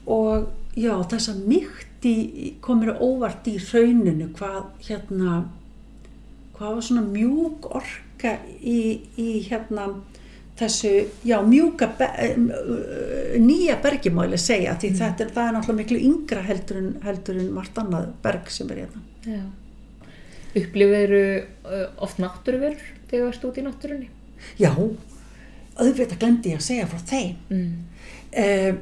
[SPEAKER 2] og já þess að í, komir óvart í rauninu hvað hérna hvað var svona mjúk orka í, í hérna þessu, já mjúka be, uh, nýja bergi má ég alveg segja því þetta er, það er náttúrulega miklu yngra heldur en, heldur en margt annað berg sem er hérna
[SPEAKER 1] Já. Upplifiru uh, oft náttúruverur þegar þú ert út í náttúrunni?
[SPEAKER 2] já, auðvitað glemdi ég að segja frá þeim
[SPEAKER 1] Mm.
[SPEAKER 2] Eh,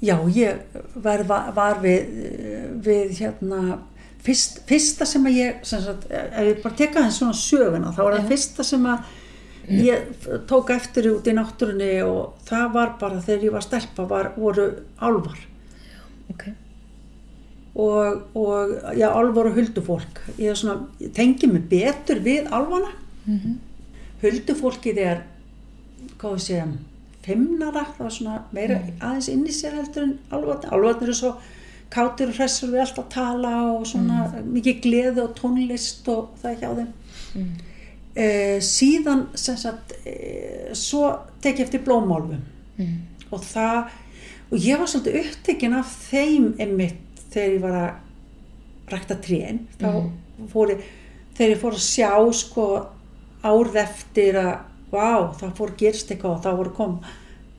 [SPEAKER 2] já, ég var, var, við, eh, við hérna, fyrst, fyrsta sem að ég, sem sagt, ef ég bara teka þess svona söguna, þá var það fyrsta sem að ég tók eftir út í náttúrunni og það var bara þegar ég var stelpa, var, voru álvar
[SPEAKER 1] Ok.
[SPEAKER 2] og, og já, álvar og huldufólk. Ég, er svona, ég tengi mig betur við álvana.
[SPEAKER 1] Mm
[SPEAKER 2] Huldufólkið er, hvað við segja, feimnara, það var svona meira aðeins inn í sér heldur en álvarnir. Álvarnir eru svo kátir og hressur við alltaf að tala og svona mikið gleði og tónlist og það hjá þeim.
[SPEAKER 1] Mm.
[SPEAKER 2] Eh, síðan, sem sagt, eh, svo tek ég eftir blómálfum
[SPEAKER 1] Mm.
[SPEAKER 2] og það, og ég var svolítið upptekinn af þeim einmitt þegar ég var að rækta þá fór ég, þegar ég fór að sjá sko árð eftir að vá, það fór gerst eitthvað og þá voru kom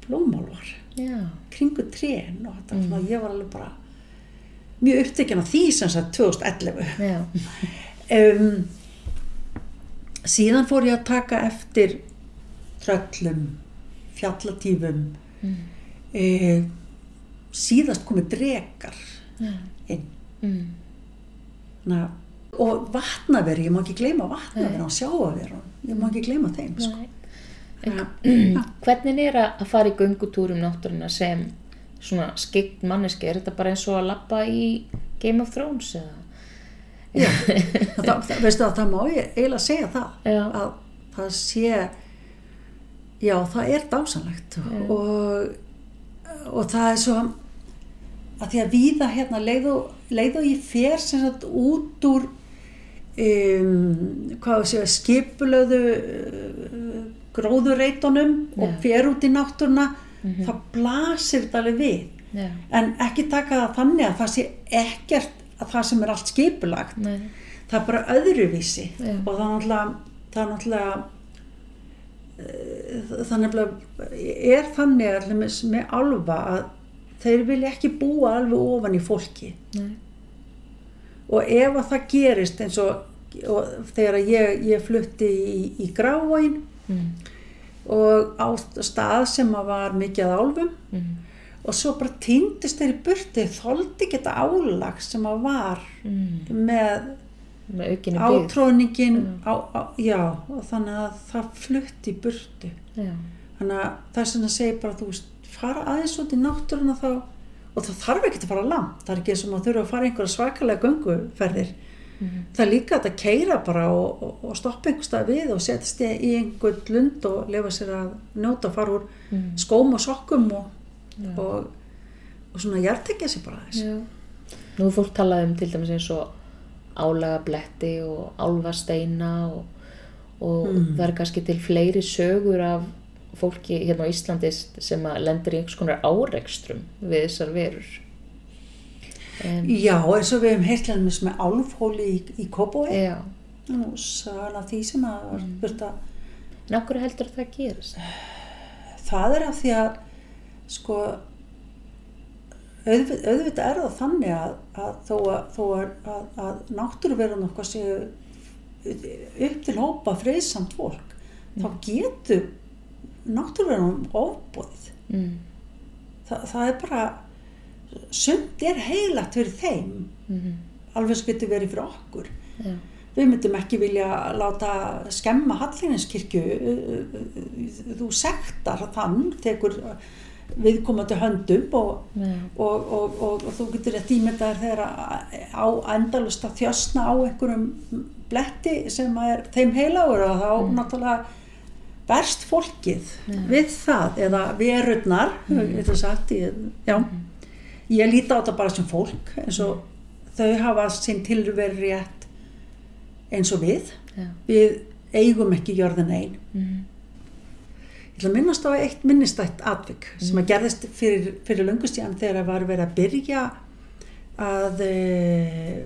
[SPEAKER 2] blómálvar
[SPEAKER 1] Já.
[SPEAKER 2] kringu trén og þetta, mm. ég var alveg bara mjög upptekinn af því sem sagt 2011
[SPEAKER 1] Já.
[SPEAKER 2] um, síðan fór ég að taka eftir tröllum fjallatífum
[SPEAKER 1] Mm.
[SPEAKER 2] e, síðast komið drekar
[SPEAKER 1] Já.
[SPEAKER 2] inn
[SPEAKER 1] Mm.
[SPEAKER 2] Na, og vatnaveri, ég má ekki gleyma vatnaveri og sjáaveri, ég má ekki gleyma þeim sko.
[SPEAKER 1] Nei.
[SPEAKER 2] ja.
[SPEAKER 1] Hvernig er að að fara í göngutúrum náttúruna sem svona skyggt manneski? Er þetta bara eins og að lappa í Game of Thrones eða?
[SPEAKER 2] Já, það, það, veistu að það má eiginlega segja það
[SPEAKER 1] Já.
[SPEAKER 2] að það sé já, það er dásanlegt og, og það er svo að því að víða hérna leið og, leið og ég fer sem sagt út úr um, hvað sé skipulöðu uh, gróðureitunum og
[SPEAKER 1] Já.
[SPEAKER 2] fer út í náttúruna
[SPEAKER 1] Mhm.
[SPEAKER 2] það blasir þetta alveg við
[SPEAKER 1] Já.
[SPEAKER 2] en ekki taka það þannig að það sé ekkert að það sem er allt skipulagt
[SPEAKER 1] Nei.
[SPEAKER 2] það er bara öðruvísi
[SPEAKER 1] Já.
[SPEAKER 2] og það er náttúrulega það er náttúrulega eh, það nefnilega er þannig allir með alfa að þeir vilja ekki búa alveg ofan í fólki
[SPEAKER 1] Nei.
[SPEAKER 2] og ef að það gerist eins og, og þegar ég, ég flutti í, í Gráin
[SPEAKER 1] Mm.
[SPEAKER 2] og á stað sem að var mikið að álfum
[SPEAKER 1] Mm.
[SPEAKER 2] Og svo bara týndist þeir í burti þoldi ekki þetta álag sem að var
[SPEAKER 1] Mm.
[SPEAKER 2] með
[SPEAKER 1] Með
[SPEAKER 2] átróningin á, á, já, og þannig að það flutti í burtu
[SPEAKER 1] Já.
[SPEAKER 2] þannig að það er sem að segja bara þú veist, fara aðeins út í náttúruna þá og það þarf ekki að fara langt það er ekki sem að þurfa að fara einhverja svakalega gönguferðir
[SPEAKER 1] Mhm.
[SPEAKER 2] það er líka að keira bara og, og, og stoppa einhver stað við og setjast í einhvern lund og lefa sér að njóta að fara úr
[SPEAKER 1] Mm.
[SPEAKER 2] skóm og sokkum og. Og, og svona hjartekja sér bara
[SPEAKER 1] Já. Nú er fólk talað um til dæmis eins og álagabletti og álfasteina og, og
[SPEAKER 2] Mm.
[SPEAKER 1] það er kannski til fleiri sögur af fólki hérna á Íslandi sem að lendir í einhvers konar árekstrum við þessar verur. Um,
[SPEAKER 2] Já, eins og við hefum heitlega með álfhóli í, í Kópói.
[SPEAKER 1] já,
[SPEAKER 2] Nú, sagan af því sem að var spurt að
[SPEAKER 1] nákvæmur heldur að það gerist?
[SPEAKER 2] það er af því að sko auðvitað, auðvitað er það þannig að, að þó að, þó að, að, að náttúruverðan okkar séu upp til hópa friðsamt fólk þá getur náttúruverðan ofbóðið
[SPEAKER 1] Mm.
[SPEAKER 2] Þa, það er bara sumt er heilagt fyrir þeim.
[SPEAKER 1] Mm.
[SPEAKER 2] alveg sem getur verið fyrir okkur.
[SPEAKER 1] Já,
[SPEAKER 2] við myndum ekki vilja láta skemma Hallineskirkju þú sektar þann tekur viðkomandi höndum og, og, og, og, og þú getur rétt ímyndaðir þegar á endalust að þjösna á einhverjum bletti sem er þeim heilagur og þá náttúrulega verst fólkið við það eða verurnar mm. sagt, ég, já, ég líti á þetta bara sem fólk eins og þau hafa sinn tilveru rétt eins og við.
[SPEAKER 1] Já.
[SPEAKER 2] við eigum ekki jörðin einn
[SPEAKER 1] Mm.
[SPEAKER 2] Ég ætla að minnast á eitt minnistætt atvik sem að gerðist fyrir, fyrir löngustíðan þegar það var verið að byrja að e,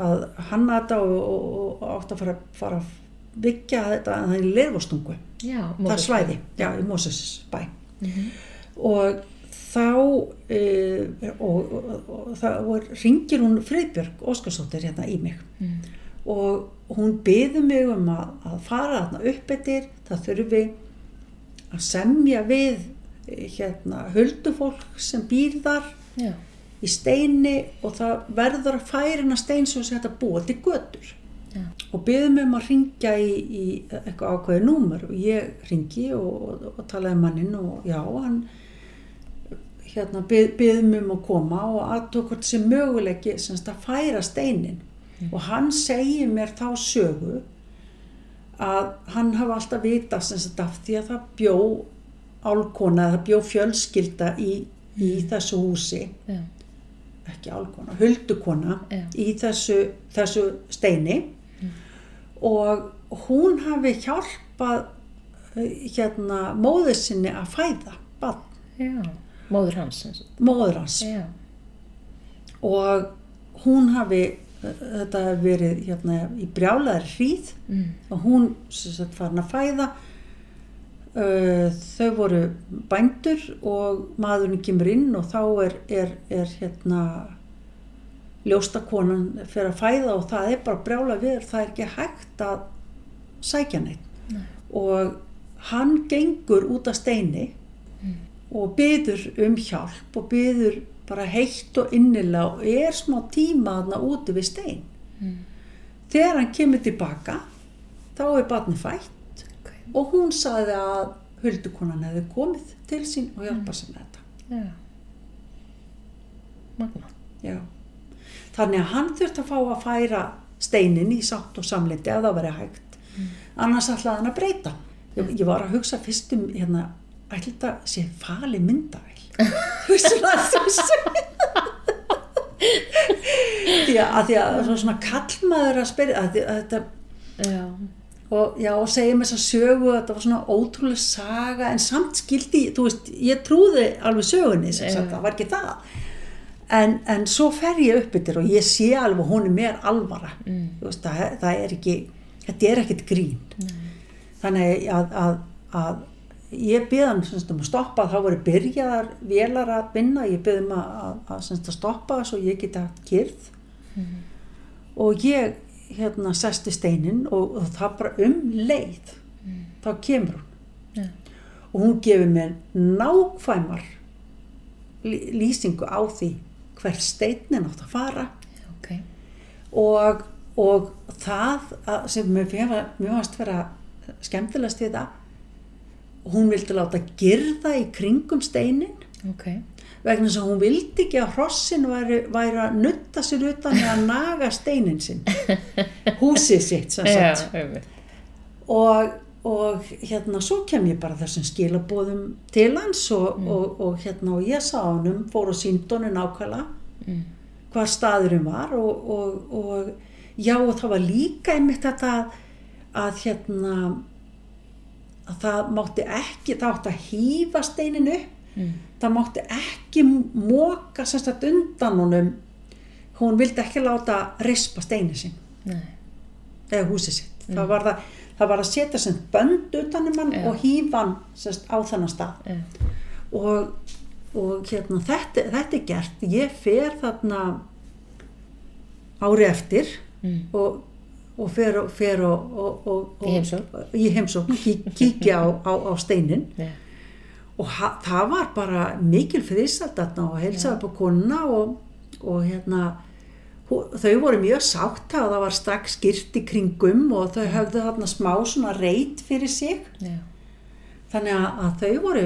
[SPEAKER 2] að hanna þetta og, og, og átt að fara, fara að byggja þetta að það er lerfostungu
[SPEAKER 1] Já,
[SPEAKER 2] það svæði, já, í Moses bæ.
[SPEAKER 1] Mhm.
[SPEAKER 2] og þá e, og, og, og ringir hún Friðbjörg Óskarsdóttir hérna í mig.
[SPEAKER 1] Mm.
[SPEAKER 2] Og hún byður mig um að, að fara þarna upp eftir það þurfi að semja við eh, hérna huldufólk sem býr þar
[SPEAKER 1] Já,
[SPEAKER 2] í steini og það verður að færina stein að þetta búa til götur.
[SPEAKER 1] Já,
[SPEAKER 2] og byður mig um að ringja í, í eitthvað ákveði númer. Og ég ringi og, og, og talaði manninn og já, hann hérna byð, byður mig um að koma og aðtók sem möguleiki semst að færa steinin og hann segir mér þá sögu að hann hafa alltaf vita semst af því að það bjó álkona það bjó fjölskylda í, í þessu húsi.
[SPEAKER 1] Já,
[SPEAKER 2] ekki álkona, huldukona
[SPEAKER 1] Já.
[SPEAKER 2] í þessu, þessu steini. Og hún hafi hjálpað eh, hérna móður sinni að fæða barn,
[SPEAKER 1] já. Móður hans,
[SPEAKER 2] móður hans. Og hún hafi þetta hafi verið hérna í brjálaðar hríð
[SPEAKER 1] mm.
[SPEAKER 2] og hún sagt farin að fæða uh, þau voru bændur og maðurinn kemur inn og þá er, er, er hérna ljóstakonan fyrir að fæða og það er bara brjála við það er ekki hægt að sækja neitt
[SPEAKER 1] Nei.
[SPEAKER 2] og hann gengur út af steini og byður um hjálp og byður bara heitt og innilega og er smá tíma þarna úti við stein
[SPEAKER 1] Mm.
[SPEAKER 2] þegar hann kemur tilbaka þá er barni fætt
[SPEAKER 1] ok,
[SPEAKER 2] og hún saði að huldukonan hefði komið til sín og hjálpa sér með þetta
[SPEAKER 1] já. Magna.
[SPEAKER 2] Já. þannig að hann þurfti að fá að færa steinin í sátt og samlindi að það veri hægt annars ætlaði hann að breyta ég, ég var að hugsa fyrst um hérna, ætli þetta sé fali myndavæl svona því að, því að svona, kallmaður að spyrja að, þetta
[SPEAKER 1] Já,
[SPEAKER 2] og já, og segja mér þess að sögu þetta var svona ótrúlega saga en samt skildi, þú veist, ég trúði alveg sögunni, sem sagt, það var ekki það. En, en svo fer ég upp yfir og ég sé alveg hún er mér alvara.
[SPEAKER 1] Mm.
[SPEAKER 2] veist, það, það er ekki þetta er ekkit grín. Þannig að, að, að ég byrði hann sem sagt, um að stoppa. Þá voru byrjaðar vélar að vinna. Ég byrði um að, að, að, stoppa svo ég geti hatt kyrð og ég hérna sesti steinin og, og það bara um leið þá kemur hún.
[SPEAKER 1] Já,
[SPEAKER 2] og hún gefur mér nákvæmar lý- lýsingu á því hver steinin átt að fara.
[SPEAKER 1] Ok.
[SPEAKER 2] og, og það að, sem mér fannst- vera skemmtilegast við það hún vildi láta girða í kringum steinin.
[SPEAKER 1] Ok,
[SPEAKER 2] vegna þess að hún vildi ekki að hrossin væri, væri að nutta sér utan eða að naga steinin sinn. Húsið sitt
[SPEAKER 1] einmitt.
[SPEAKER 2] og, og hérna svo kem ég bara þessum skilabóðum til hans og, og, og hérna og ég sá honum, fór á síndónu nákvæmlega
[SPEAKER 1] Mm.
[SPEAKER 2] hvar staðurinn var og, og, og já og það var líka einmitt þetta að, að hérna að það mátti ekki, það átti að hýfa steinin upp
[SPEAKER 1] Mm.
[SPEAKER 2] það mátti ekki móka sérstætt undan honum hún vildi ekki láta rispa steini sinn
[SPEAKER 1] Nei.
[SPEAKER 2] eða húsið sitt það, var það, það var að setja sem bönd utanum hann
[SPEAKER 1] Já.
[SPEAKER 2] og hýfa hann sérst, á þennan stað
[SPEAKER 1] Já.
[SPEAKER 2] og, og hérna, þetta, þetta er gert ég fer þarna ári eftir
[SPEAKER 1] Mm.
[SPEAKER 2] og, og fer, fer og, og, og, og
[SPEAKER 1] Í heimsókn.
[SPEAKER 2] kíkja á, á, á steinin
[SPEAKER 1] Já.
[SPEAKER 2] og ha, það var bara mikil þarna og heilsaði upp á konuna og, og hérna þau voru mjög sátt að það var strax skýrt í kringum og þau höfðu þarna smá svona reit fyrir sig
[SPEAKER 1] Já.
[SPEAKER 2] þannig að, að þau voru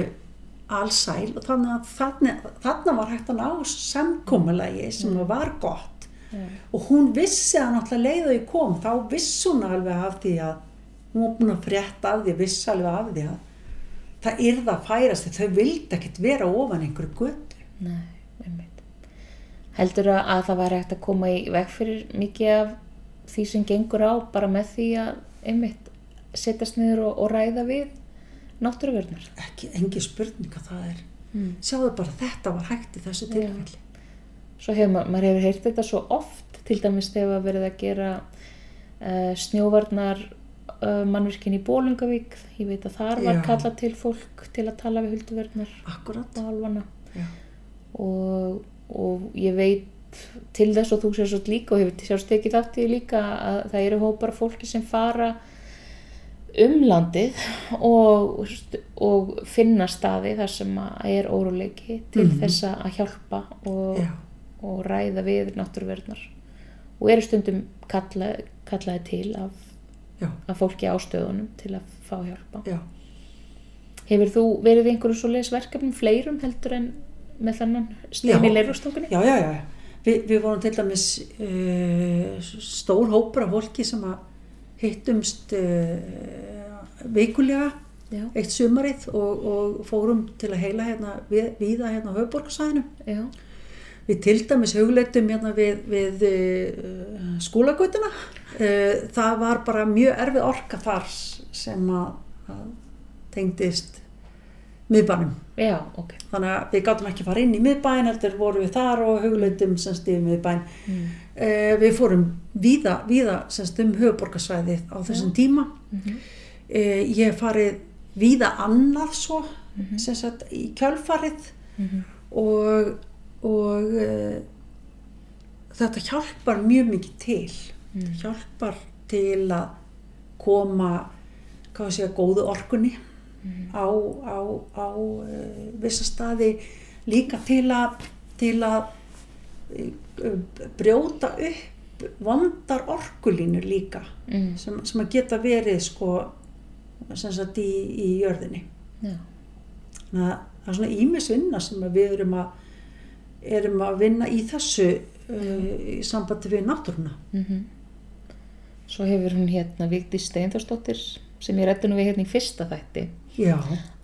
[SPEAKER 2] allsæl og þannig að þarna, þarna var hægt að ná samkomulagi sem var gott
[SPEAKER 1] Já.
[SPEAKER 2] og hún vissi að náttúrulega leið og ég kom þá vissi hún alveg af því að hún var búin að frétta af því vissi alveg af því að það yrða að færast þau vildi ekkert vera ofan einhverju götu
[SPEAKER 1] Nei, einmitt. Heldur að, að það var hægt að koma í veg fyrir mikið af því sem gengur á bara með því að einmitt setjast niður og, og ræða við náttúruvörnar.
[SPEAKER 2] ekki, engi spurning að það er
[SPEAKER 1] Mm.
[SPEAKER 2] sjáðu bara þetta var hægt í þessu tilfelli
[SPEAKER 1] Svo hefur ma maður hefur heyrt þetta svo oft til dæmis þegar verið að gera uh, snjóvarnar uh, mannvirkin í Bólungavík. Ég veit að þar var kallað til fólk til að tala við hulduvörnar
[SPEAKER 2] akkurat
[SPEAKER 1] og og, og ég veit til þess og þú sér svo líka og hefur sjást ekki þátt í líka að það eru hópar fólki sem fara um landið og, og finna staði þar sem er óruleiki til
[SPEAKER 2] Mhm.
[SPEAKER 1] þess að hjálpa og,
[SPEAKER 2] Já.
[SPEAKER 1] Og ræða við náttúruverðnar og eru stundum kalla, kallaði til af, af fólki á stöðunum til að fá hjálpa
[SPEAKER 2] Já.
[SPEAKER 1] Hefur þú verið einhverju svoleiðis verkefnum fleirum heldur en með þannan stein í
[SPEAKER 2] Já.
[SPEAKER 1] leirustokkunni?
[SPEAKER 2] Já, já, já. Vi, við vorum til dæmis uh, stór hópur af fólki sem að hittumst uh, vikulega
[SPEAKER 1] Já,
[SPEAKER 2] eitt sumarið og, og fórum til að heila hérna við, viða hérna á höfuborgarsæðinu.
[SPEAKER 1] Já,
[SPEAKER 2] Við til dæmis hugleitum hérna við, við uh, skólagötuna. Uh, það var bara mjög erfið orka þar sem að, að tengdist miðbænum.
[SPEAKER 1] já, ok.
[SPEAKER 2] Þannig að við gátum ekki að fara inn í miðbæn, heldur vorum við þar og hugleitum semst yfir miðbæn.
[SPEAKER 1] Mm.
[SPEAKER 2] Uh, við fórum víða, víða semst um höfuborgarsvæðið á þessum tíma.
[SPEAKER 1] Mm
[SPEAKER 2] Uh, ég hef farið víða annað svo,
[SPEAKER 1] Mhm.
[SPEAKER 2] sem sagt í kjölfarið
[SPEAKER 1] -hmm.
[SPEAKER 2] og, og uh, þetta hjálpar mjög mikið til.
[SPEAKER 1] Mm.
[SPEAKER 2] Hjálpar til að koma, hvað sé að góðu orkunni
[SPEAKER 1] Mhm.
[SPEAKER 2] á, á, á uh, vissa staði líka til að, til að uh, brjóta upp vandar orkulínur líka
[SPEAKER 1] Mm.
[SPEAKER 2] sem, sem að geta verið sko sem sagt í, í jörðinni þannig að það er svona ímis vinna sem við erum að erum að vinna í þessu uh, í sambandi við náttúruna
[SPEAKER 1] mm Svo hefur hún hérna Vigdís Steinþórsdóttir sem ég rætti nú við hérna í fyrsta þætti
[SPEAKER 2] já,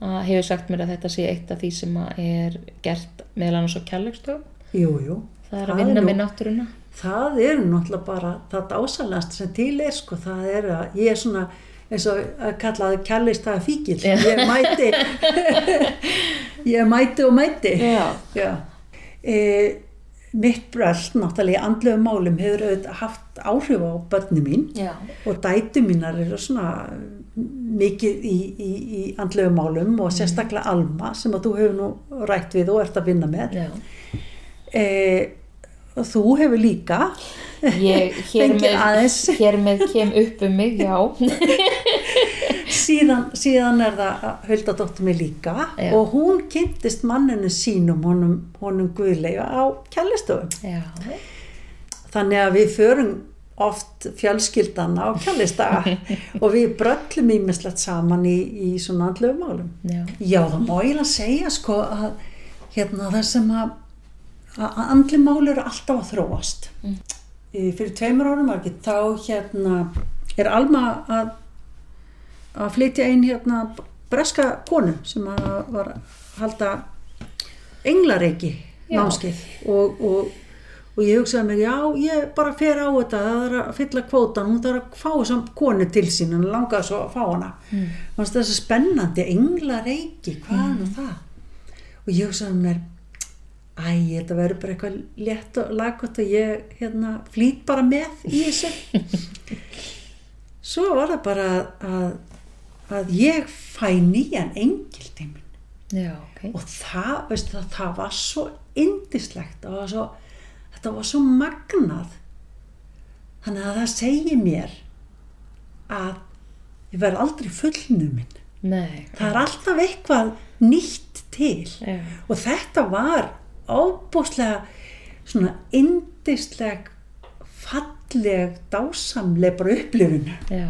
[SPEAKER 1] að hefur sagt mér að þetta sé eitt af því sem er gert á kærleikstöðum.
[SPEAKER 2] jú, jú
[SPEAKER 1] Það er
[SPEAKER 2] Það
[SPEAKER 1] að
[SPEAKER 2] er
[SPEAKER 1] vinna
[SPEAKER 2] nú-
[SPEAKER 1] með náttúruna.
[SPEAKER 2] það er náttúrulega bara það dásalast sem til er sko það er að ég er svona eins og að kalla það kjærleist það fíkil ég mæti ég mæti og mæti
[SPEAKER 1] Já.
[SPEAKER 2] Já. E, mitt bröld náttúrulega í andlegu málum hefur auðvitað haft áhrif á börni mín
[SPEAKER 1] Já.
[SPEAKER 2] og dætu mínar eru svona mikið í, í, í andlegu málum og sérstaklega Alma sem að þú hefur nú rætt við og ert að vinna með e, og þú hefur líka
[SPEAKER 1] Ég hér með, hér með kem upp um mig, já.
[SPEAKER 2] síðan, síðan er það Huldadóttir mig líka
[SPEAKER 1] Já.
[SPEAKER 2] og hún kynntist manninu sínum honum, honum guðlega á kjallistofum þannig að við förum oft fjölskyldan á kjallistaga og við bröllum ímislegt saman í, í svona andlegu málum
[SPEAKER 1] Já.
[SPEAKER 2] já það má eiginlega segja sko að hérna það sem að að andli mál eru alltaf að þróast
[SPEAKER 1] Mm.
[SPEAKER 2] Fyrir tveimur árum var ekki þá hérna er Alma að að flytja inn hérna breska konu sem að var að halda englareiki
[SPEAKER 1] Já.
[SPEAKER 2] námskeið. Og, og, og ég hugsaði mér já ég bara fer á þetta það er að fylla kvótan, hún þarf að fá þessam konu til sín, hann langaði svo að fá hana.
[SPEAKER 1] Mm.
[SPEAKER 2] Fannst þess að spennandi englareiki, hvað er nú það? Og ég hugsaði mér æ, þetta verður bara eitthvað létt og laggott og ég hérna, flýt bara með í þessu. Svo var það bara að, að ég fæ nýjan engiltímin
[SPEAKER 1] Já, ok.
[SPEAKER 2] og það, veistu það, það var svo indislegt og svo, þetta var svo magnað þannig að það segir mér að ég verð aldrei fullnuminn
[SPEAKER 1] Nei.
[SPEAKER 2] það er alltaf eitthvað nýtt til
[SPEAKER 1] Já.
[SPEAKER 2] og þetta var ábúslega svona indisleg falleg, dásamleg bara upplifun
[SPEAKER 1] Já.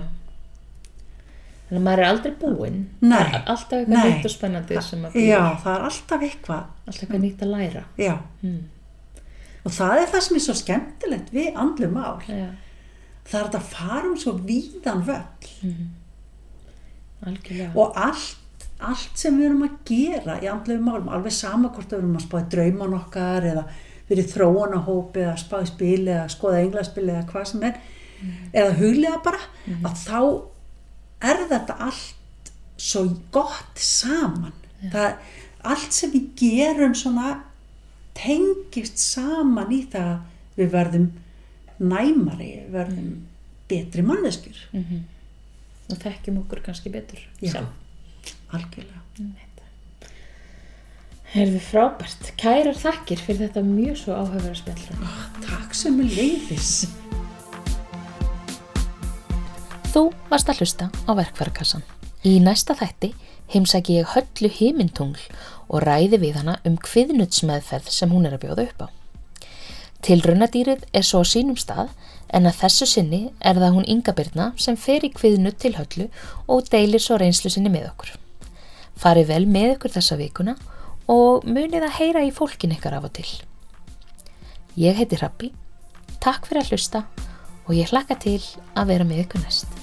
[SPEAKER 1] Þannig að maður er aldrei búinn.
[SPEAKER 2] Nei.
[SPEAKER 1] Það er Alltaf eitthvað nýtt og spennandi sem að
[SPEAKER 2] já, það er alltaf eitthvað
[SPEAKER 1] Alltaf eitthvað nýtt að læra.
[SPEAKER 2] já,
[SPEAKER 1] Mm.
[SPEAKER 2] og það er það sem er svo skemmtilegt við andlu mál
[SPEAKER 1] Já.
[SPEAKER 2] það er þetta farum svo víðan völl
[SPEAKER 1] Algjörlega.
[SPEAKER 2] og allt, allt sem við erum að gera í andlegu málum, alveg sama hvort við erum að spáði drauman okkar eða verið þróunahópi eða spáði spil eða skoða englaspil eða hvað sem er eða huglega bara að þá er þetta allt svo gott saman það, allt sem við gerum svona tengist saman í það að við verðum næmari, við verðum betri manneskjur
[SPEAKER 1] Mm Og þekkjum okkur kannski betur.
[SPEAKER 2] Já. algjörlega
[SPEAKER 1] Herðu frábært. Kærar þakkir fyrir þetta mjög svo áhugaverða spjall.
[SPEAKER 2] Takk sem er leiðis.
[SPEAKER 1] Þú varst að hlusta á verkfærakassan. Í næsta þætti heimsæki ég höllu himintungl og ræði við hana um kviðnutsmeðferð sem hún er að bjóða upp á. Tilraunadýrið er svo á sínum stað en að þessu sinni er það hún Inga Birna sem fer í kviðnut til höllu og deilir svo reynslu sinni með okkur. Fari vel með okkur þessa vikuna og munið að heyra í fólkin ykkar af og til. Ég heiti Rappi, takk fyrir að hlusta og ég hlakka til að vera með ykkur næst.